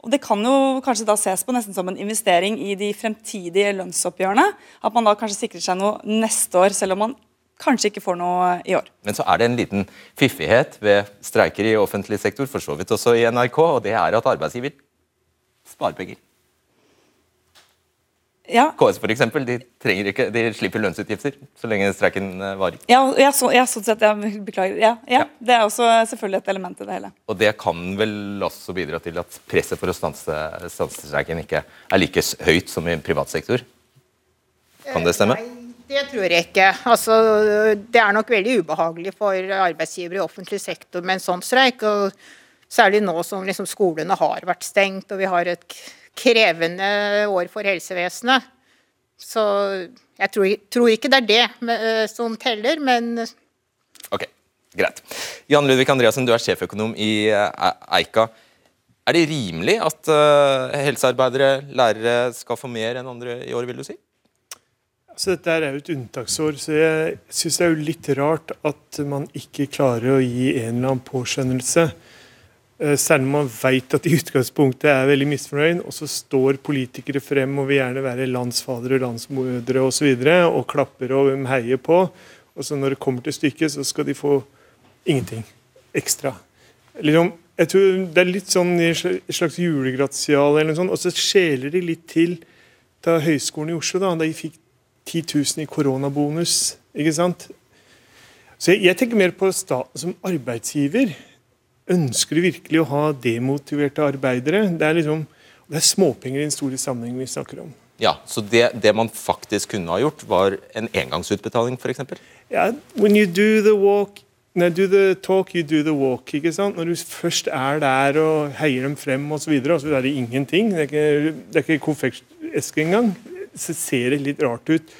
Og Det kan jo kanskje da ses på nesten som en investering i de fremtidige lønnsoppgjørene. At man da kanskje sikrer seg noe neste år, selv om man kanskje ikke får noe i år. Men så er det en liten fiffighet ved streiker i offentlig sektor, for så vidt også i NRK, og det er at arbeidsgiver sparer penger. Ja. KS for eksempel, de, ikke, de slipper lønnsutgifter så lenge streiken eh, varer. Ja, ja, så, ja sånn sett, jeg beklager. Ja, ja, Det er også selvfølgelig et element i det hele. Og Det kan vel også bidra til at presset for å stanse, stanse streiken ikke er like høyt som i privat sektor? Kan det stemme? Nei. Det tror jeg ikke. Altså, det er nok veldig ubehagelig for arbeidsgivere i offentlig sektor med en sånn streik. og Særlig nå som liksom skolene har vært stengt og vi har et krevende år for helsevesenet. Så jeg tror, tror ikke det er det eh, som teller, men Ok, greit. Jan Ludvig Andreassen, du er sjeføkonom i eh, Eika. Er det rimelig at helsearbeidere, lærere, skal få mer enn andre i år, vil du si? Så dette er jo et unntaksår, så jeg syns det er jo litt rart at man ikke klarer å gi en eller annen påskjønnelse. Eh, om man vet at i utgangspunktet er veldig misfornøyd, og så står politikere frem og vil gjerne være landsfadere og landsmødre osv. Og, så og klapper og heier på. Og så når det kommer til stykket, så skal de få ingenting ekstra. Liksom, jeg tror Det er litt sånn i et slags julegratial, eller noe sånt, og så skjeler de litt til da Høgskolen i Oslo, da, da de fikk 10 000 i koronabonus. ikke sant? Så jeg, jeg tenker mer på staten som arbeidsgiver. Ønsker du virkelig å ha demotiverte arbeidere? Det er, liksom, det er småpenger i den store sammenhengen vi snakker om. Ja, Så det, det, man faktisk kunne ha gjort, var en engangsutbetaling f.eks.? Ja, when you do the walk no, do the talk, you do the walk. ikke sant? Når du først er der og heier dem frem osv., så, videre, og så er det ingenting. Det er ikke, det er ikke konfekteske engang. Så ser det litt rart ut.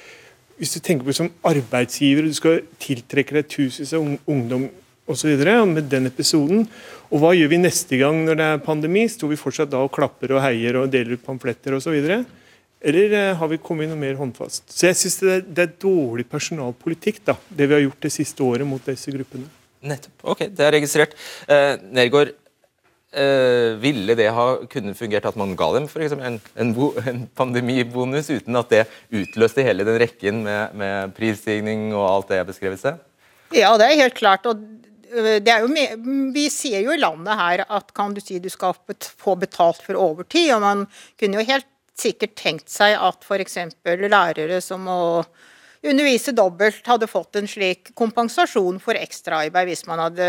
Hvis du tenker på som arbeidsgiver, du skal tiltrekke deg tusenvis av ungdom osv. med den episoden. Og hva gjør vi neste gang når det er pandemi? Står vi fortsatt da og klapper og heier og deler ut pamfletter osv.? Eller eh, har vi kommet noe mer håndfast? Så jeg syns det, det, er dårlig personalpolitikk, da, det vi har gjort det siste året mot disse gruppene. Nettopp. Ok, det er registrert. Eh, Nergård, eh, ville det ha kunnet fungert at man ga dem for eksempel, en, en, bo, en pandemibonus uten at det utløste hele den rekken med, med prisstigning og alt det jeg beskrev i sted? Ja, det er helt klart. og jo vi ser jo i landet her at kan du si du skal få betalt for overtid. og Man kunne jo helt sikkert tenkt seg at f.eks. lærere som må undervise dobbelt, hadde fått en slik kompensasjon for ekstraarbeid hvis man hadde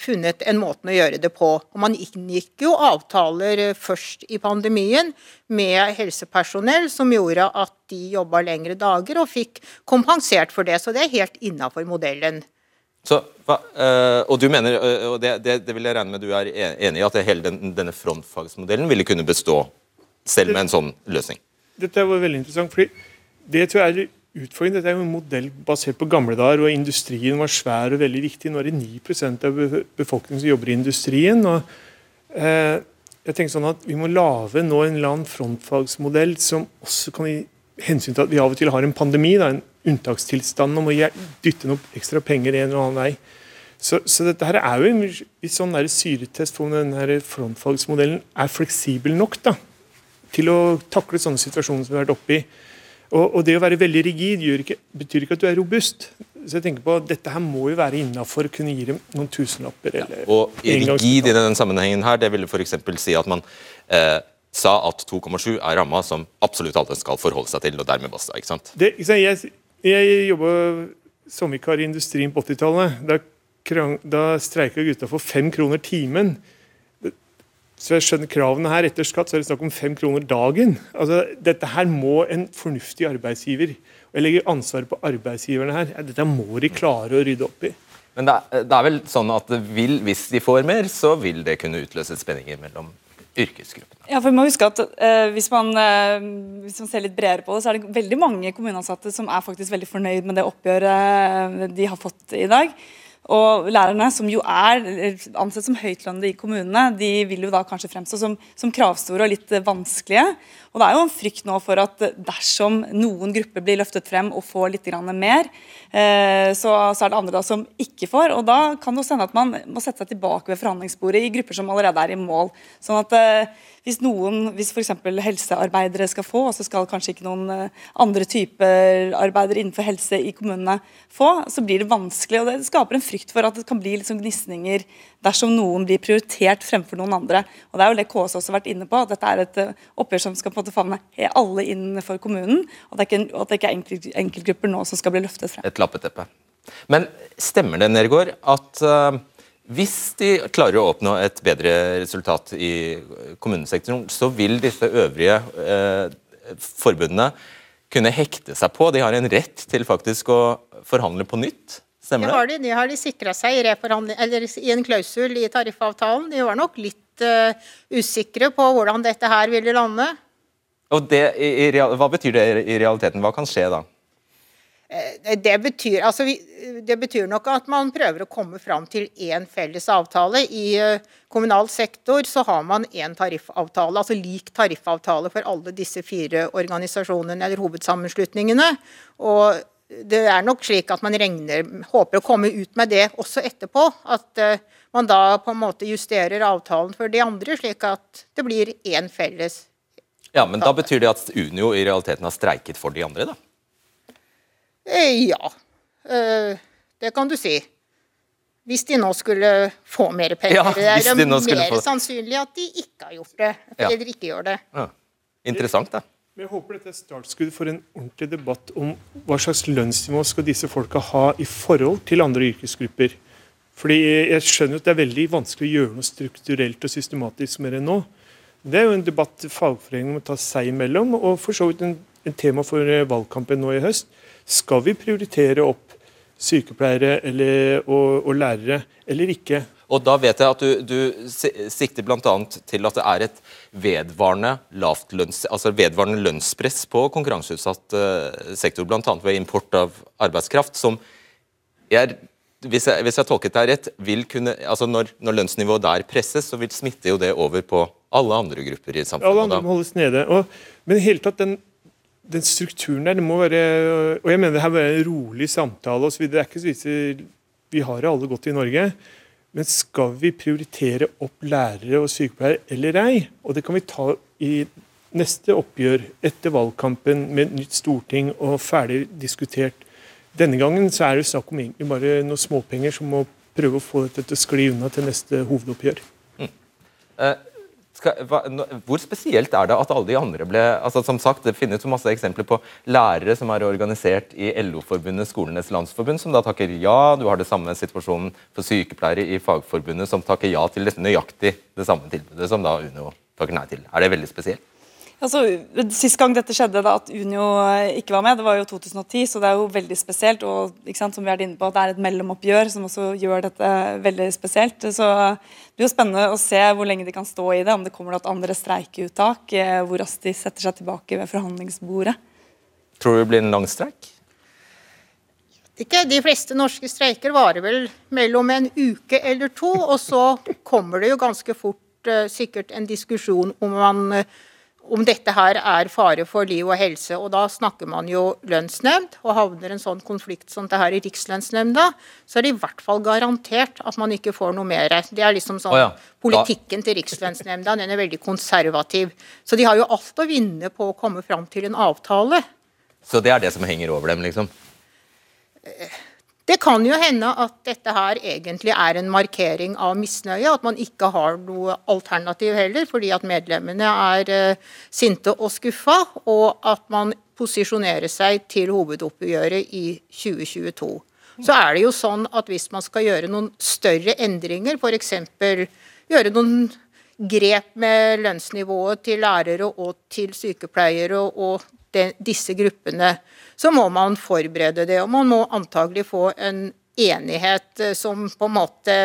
funnet en måte å gjøre det på. Og Man inngikk jo avtaler først i pandemien med helsepersonell som gjorde at de jobba lengre dager og fikk kompensert for det. Så det er helt innafor modellen. Så, øh, og du mener, øh, og det, det, det, vil jeg regne med du er enig i, at hele den, denne frontfagsmodellen ville kunne bestå selv med en sånn løsning? Dette var veldig interessant. fordi det tror jeg er utfordringen. Dette er jo en modell basert på gamle dager, og industrien var svær og veldig viktig. Nå er det 9 av befolkningen som jobber i industrien. og eh, jeg tenker sånn at Vi må lage nå en eller annen frontfagsmodell som også kan gi hensyn til at vi av og til har en pandemi, da, en unntakstilstand, og må dytte noe ekstra penger en eller annen vei. Så, så, dette her er jo en, en sånn syretest på om denne frontfagsmodellen er fleksibel nok. da til å takle sånne situasjoner som vi har vært oppe i. Og, og, det å være veldig rigid ikke, betyr ikke at du er robust. Så jeg tenker på at Dette her må jo være innafor å kunne gi dem noen tusenlapper. Ja, og rigid i denne sammenhengen her, det ville f.eks. si at man eh, sa at 2,7 er ramma som absolutt alle skal forholde seg til, og dermed basta. ikke sant? Det, ikke sant? jeg jeg jobba som vikar i industrien på 80-tallet. Da, da streika gutta for fem kroner timen. Så jeg skjønner kravene her. Etter skatt så er det snakk om fem kroner dagen. Altså, Dette her må en fornuftig arbeidsgiver og Jeg legger ansvaret på arbeidsgiverne her. Dette må de klare å rydde opp i. Men det er, det er vel sånn at vil, hvis de får mer, så vil det kunne utløse spenninger mellom yrkesgruppene? Ja, for vi må huske at uh, hvis, man, uh, hvis, man, ser litt bredere på det, så er det veldig mange kommuneansatte som er faktisk veldig fornøyd med det oppgjøret de har fått i dag. Og lærerne, som jo er ansett som høytlønnede i kommunene, de vil jo da kanskje fremstå som, som kravstore og litt vanskelige. Og Det er jo en frykt nå for at dersom noen grupper blir løftet frem og får litt mer, eh, så, er det andre da som ikke får. og Da kan det også hende at man må sette seg tilbake ved forhandlingsbordet i grupper som allerede er i mål. sånn at eh, hvis noen, hvis f.eks. helsearbeidere skal få, og så skal kanskje ikke noen eh, andre typer arbeidere innenfor helse i kommunene få, så blir det vanskelig. og Det skaper en frykt for at det kan bli liksom gnisninger dersom noen blir prioritert fremfor noen andre. Og Det er jo det KS også har vært inne på, at dette er et eh, oppgjør som skal på en måte favne alle innenfor kommunen. Og det er ikke, at det ikke er enkelt, enkeltgrupper nå som skal bli løftet frem. Et lappeteppe. Men stemmer det, Nergård, at uh, hvis de klarer å oppnå et bedre resultat i kommunesektoren, så vil disse øvrige uh, forbundene kunne hekte seg på? De har en rett til faktisk å forhandle på nytt? Stemmer det? Har de, de har de sikra seg i, i, en klausul i tariffavtalen. De var nok litt uh, usikre på hvordan dette her ville lande. Og det, i, Hva betyr det i realiteten? Hva kan skje da? Eh, det betyr, altså, det betyr, nok at man prøver å komme fram til én felles avtale. I eh, kommunal sektor så har man én tariffavtale, altså lik tariffavtale for alle disse fire organisasjonene eller hovedsammenslutningene. Og det er nok slik at man regner, håper å komme ut med det også etterpå. At uh, man da på en måte justerer avtalen for de andre, slik at det blir én felles. Ja, Men da betyr det at Unio i realiteten har streiket for de andre, da? Eh, ja. Uh, det kan du si. Hvis de nå skulle få mer penger. Ja, det er de mer få... sannsynlig at de ikke har gjort det. Eller ja. ikke gjør det. Ja. Interessant, da. Jeg håper dette er startskudd for en ordentlig debatt om hva slags lønnsnivå skal disse folka ha i forhold til andre yrkesgrupper. Fordi Jeg skjønner at det er veldig vanskelig å gjøre noe strukturelt og systematisk med det nå. Det er jo en debatt fagforeningene må ta seg imellom, og for så vidt en, en tema for eh, valgkampen nå i høst. Skal vi prioritere opp sykepleiere eller, og, og lærere eller ikke? Og da vet jeg at du, du sikter bl.a. til at det er et vedvarende, lønns, altså vedvarende lønnspress på konkurranseutsatt uh, sektor, bl.a. ved import av arbeidskraft, som jeg, hvis, jeg, hvis jeg tolket deg rett, vil kunne, altså når, når, lønnsnivået der presses, så vil smitte jo det over på alle andre grupper i samfunnet. Alle andre må holdes nede. Og, men i hele tatt den den strukturen der, det må være Og jeg mener det her må være en rolig samtale osv. Det er ikke så vidt Vi har det alle godt i Norge. Men skal vi prioritere opp lærere og sykepleiere eller ei? Og det kan vi ta i neste oppgjør etter valgkampen med nytt storting og ferdig diskutert. Denne gangen så er det snakk om egentlig bare noen småpenger som må prøve å få dette til å skli unna til neste hovedoppgjør. Mm. Eh, skal, hva, hvor spesielt er det at alle de andre ble altså som sagt, Det finnes jo masse eksempler på lærere som er organisert i LO-forbundet Skolenes landsforbund, som da takker ja. Du har det samme situasjonen for sykepleiere i Fagforbundet som takker ja til nøyaktig det samme tilbudet som da Uno takker nei til. Er det veldig spesielt? Altså, Sist gang dette skjedde, da at Unio eh, ikke var med, det var jo 2010, så det er jo veldig spesielt. Og sant, som vi er inne på, det er et mellomoppgjør som også gjør dette veldig spesielt. Så det blir jo spennende å se hvor lenge de kan stå i det, om det kommer noen andre streikeuttak, eh, hvor raskt de setter seg tilbake ved forhandlingsbordet. Tror du det blir en lang streik? Ikke. De fleste norske streiker varer vel mellom en uke eller to, og så kommer det jo ganske fort uh, sikkert en diskusjon om man om dette her er fare for liv og helse. Og da snakker man jo lønnsnemnd, og havner en sånn konflikt som det her i Rikslønnsnemnda, så er det i hvert fall garantert at man ikke får noe mer. Det er liksom sånn oh ja. Politikken til Rikslønnsnemnda den er veldig konservativ. Så de har jo alt å vinne på å komme fram til en avtale. Så det er det som henger over dem, liksom? Eh, det kan jo hende at dette her egentlig er en markering av misnøye, at man ikke har noe alternativ heller, fordi at medlemmene er uh, sinte og skuffa, og at man posisjonerer seg til hovedoppgjøret i 2022. Så er det jo sånn at hvis man skal gjøre noen større endringer, f.eks. gjøre noen grep med lønnsnivået til lærere og til sykepleiere og de, disse gruppene, så må man forberede det. Og man må antagelig få en enighet eh, som på en måte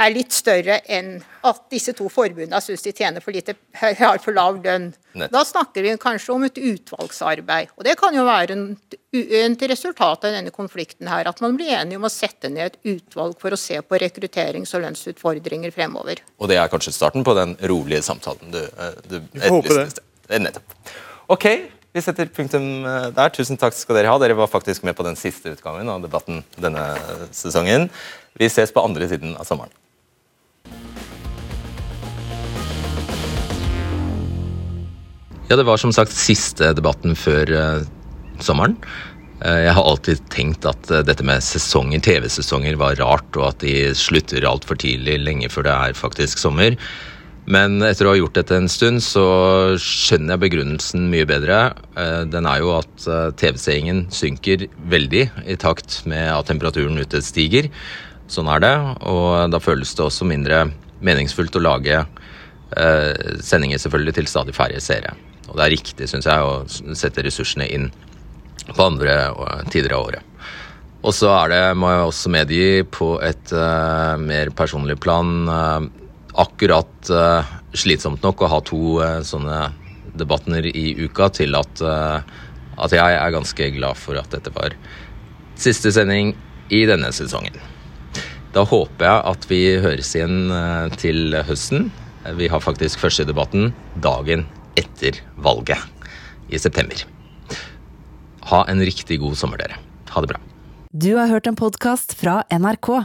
er litt større enn at disse to forbundene syns de tjener for lite, har for lav lønn. Da snakker vi kanskje om et utvalgsarbeid. Og det kan jo være et resultat av denne konflikten her, at man blir enige om å sette ned et utvalg for å se på rekrutterings- og lønnsutfordringer fremover. Og det er kanskje starten på den rolige samtalen du, eh, du det. Nettopp. Ok, vi setter punktum eh, der. Tusen takk skal dere ha. Dere var faktisk med på den siste utgangen av debatten denne sesongen. Vi ses på andre siden av sommeren. Ja, det var som sagt siste debatten før uh, sommeren. Uh, jeg har alltid tenkt at dette med sesonger, TV-sesonger var rart, og at de slutter altfor tidlig, lenge før det er faktisk sommer. Men etter å ha gjort dette en stund, så skjønner jeg begrunnelsen mye bedre. Eh, den er jo at eh, TV-seingen synker veldig i takt med at temperaturen ute stiger. Sånn er det, og da føles det også mindre meningsfullt å lage eh, sendinger selvfølgelig til stadig færre seere. Og det er riktig, syns jeg, å sette ressursene inn på andre tider av året. Og så er det, må jeg også medgi, på et uh, mer personlig plan uh, akkurat uh, slitsomt nok å ha to uh, sånne debatter i uka til at, uh, at jeg er ganske glad for at dette var siste sending i denne sesongen. Da håper jeg at vi høres igjen til høsten. Vi har faktisk første debatten dagen etter valget i september. Ha en riktig god sommer, dere. Ha det bra. Du har hørt en podkast fra NRK.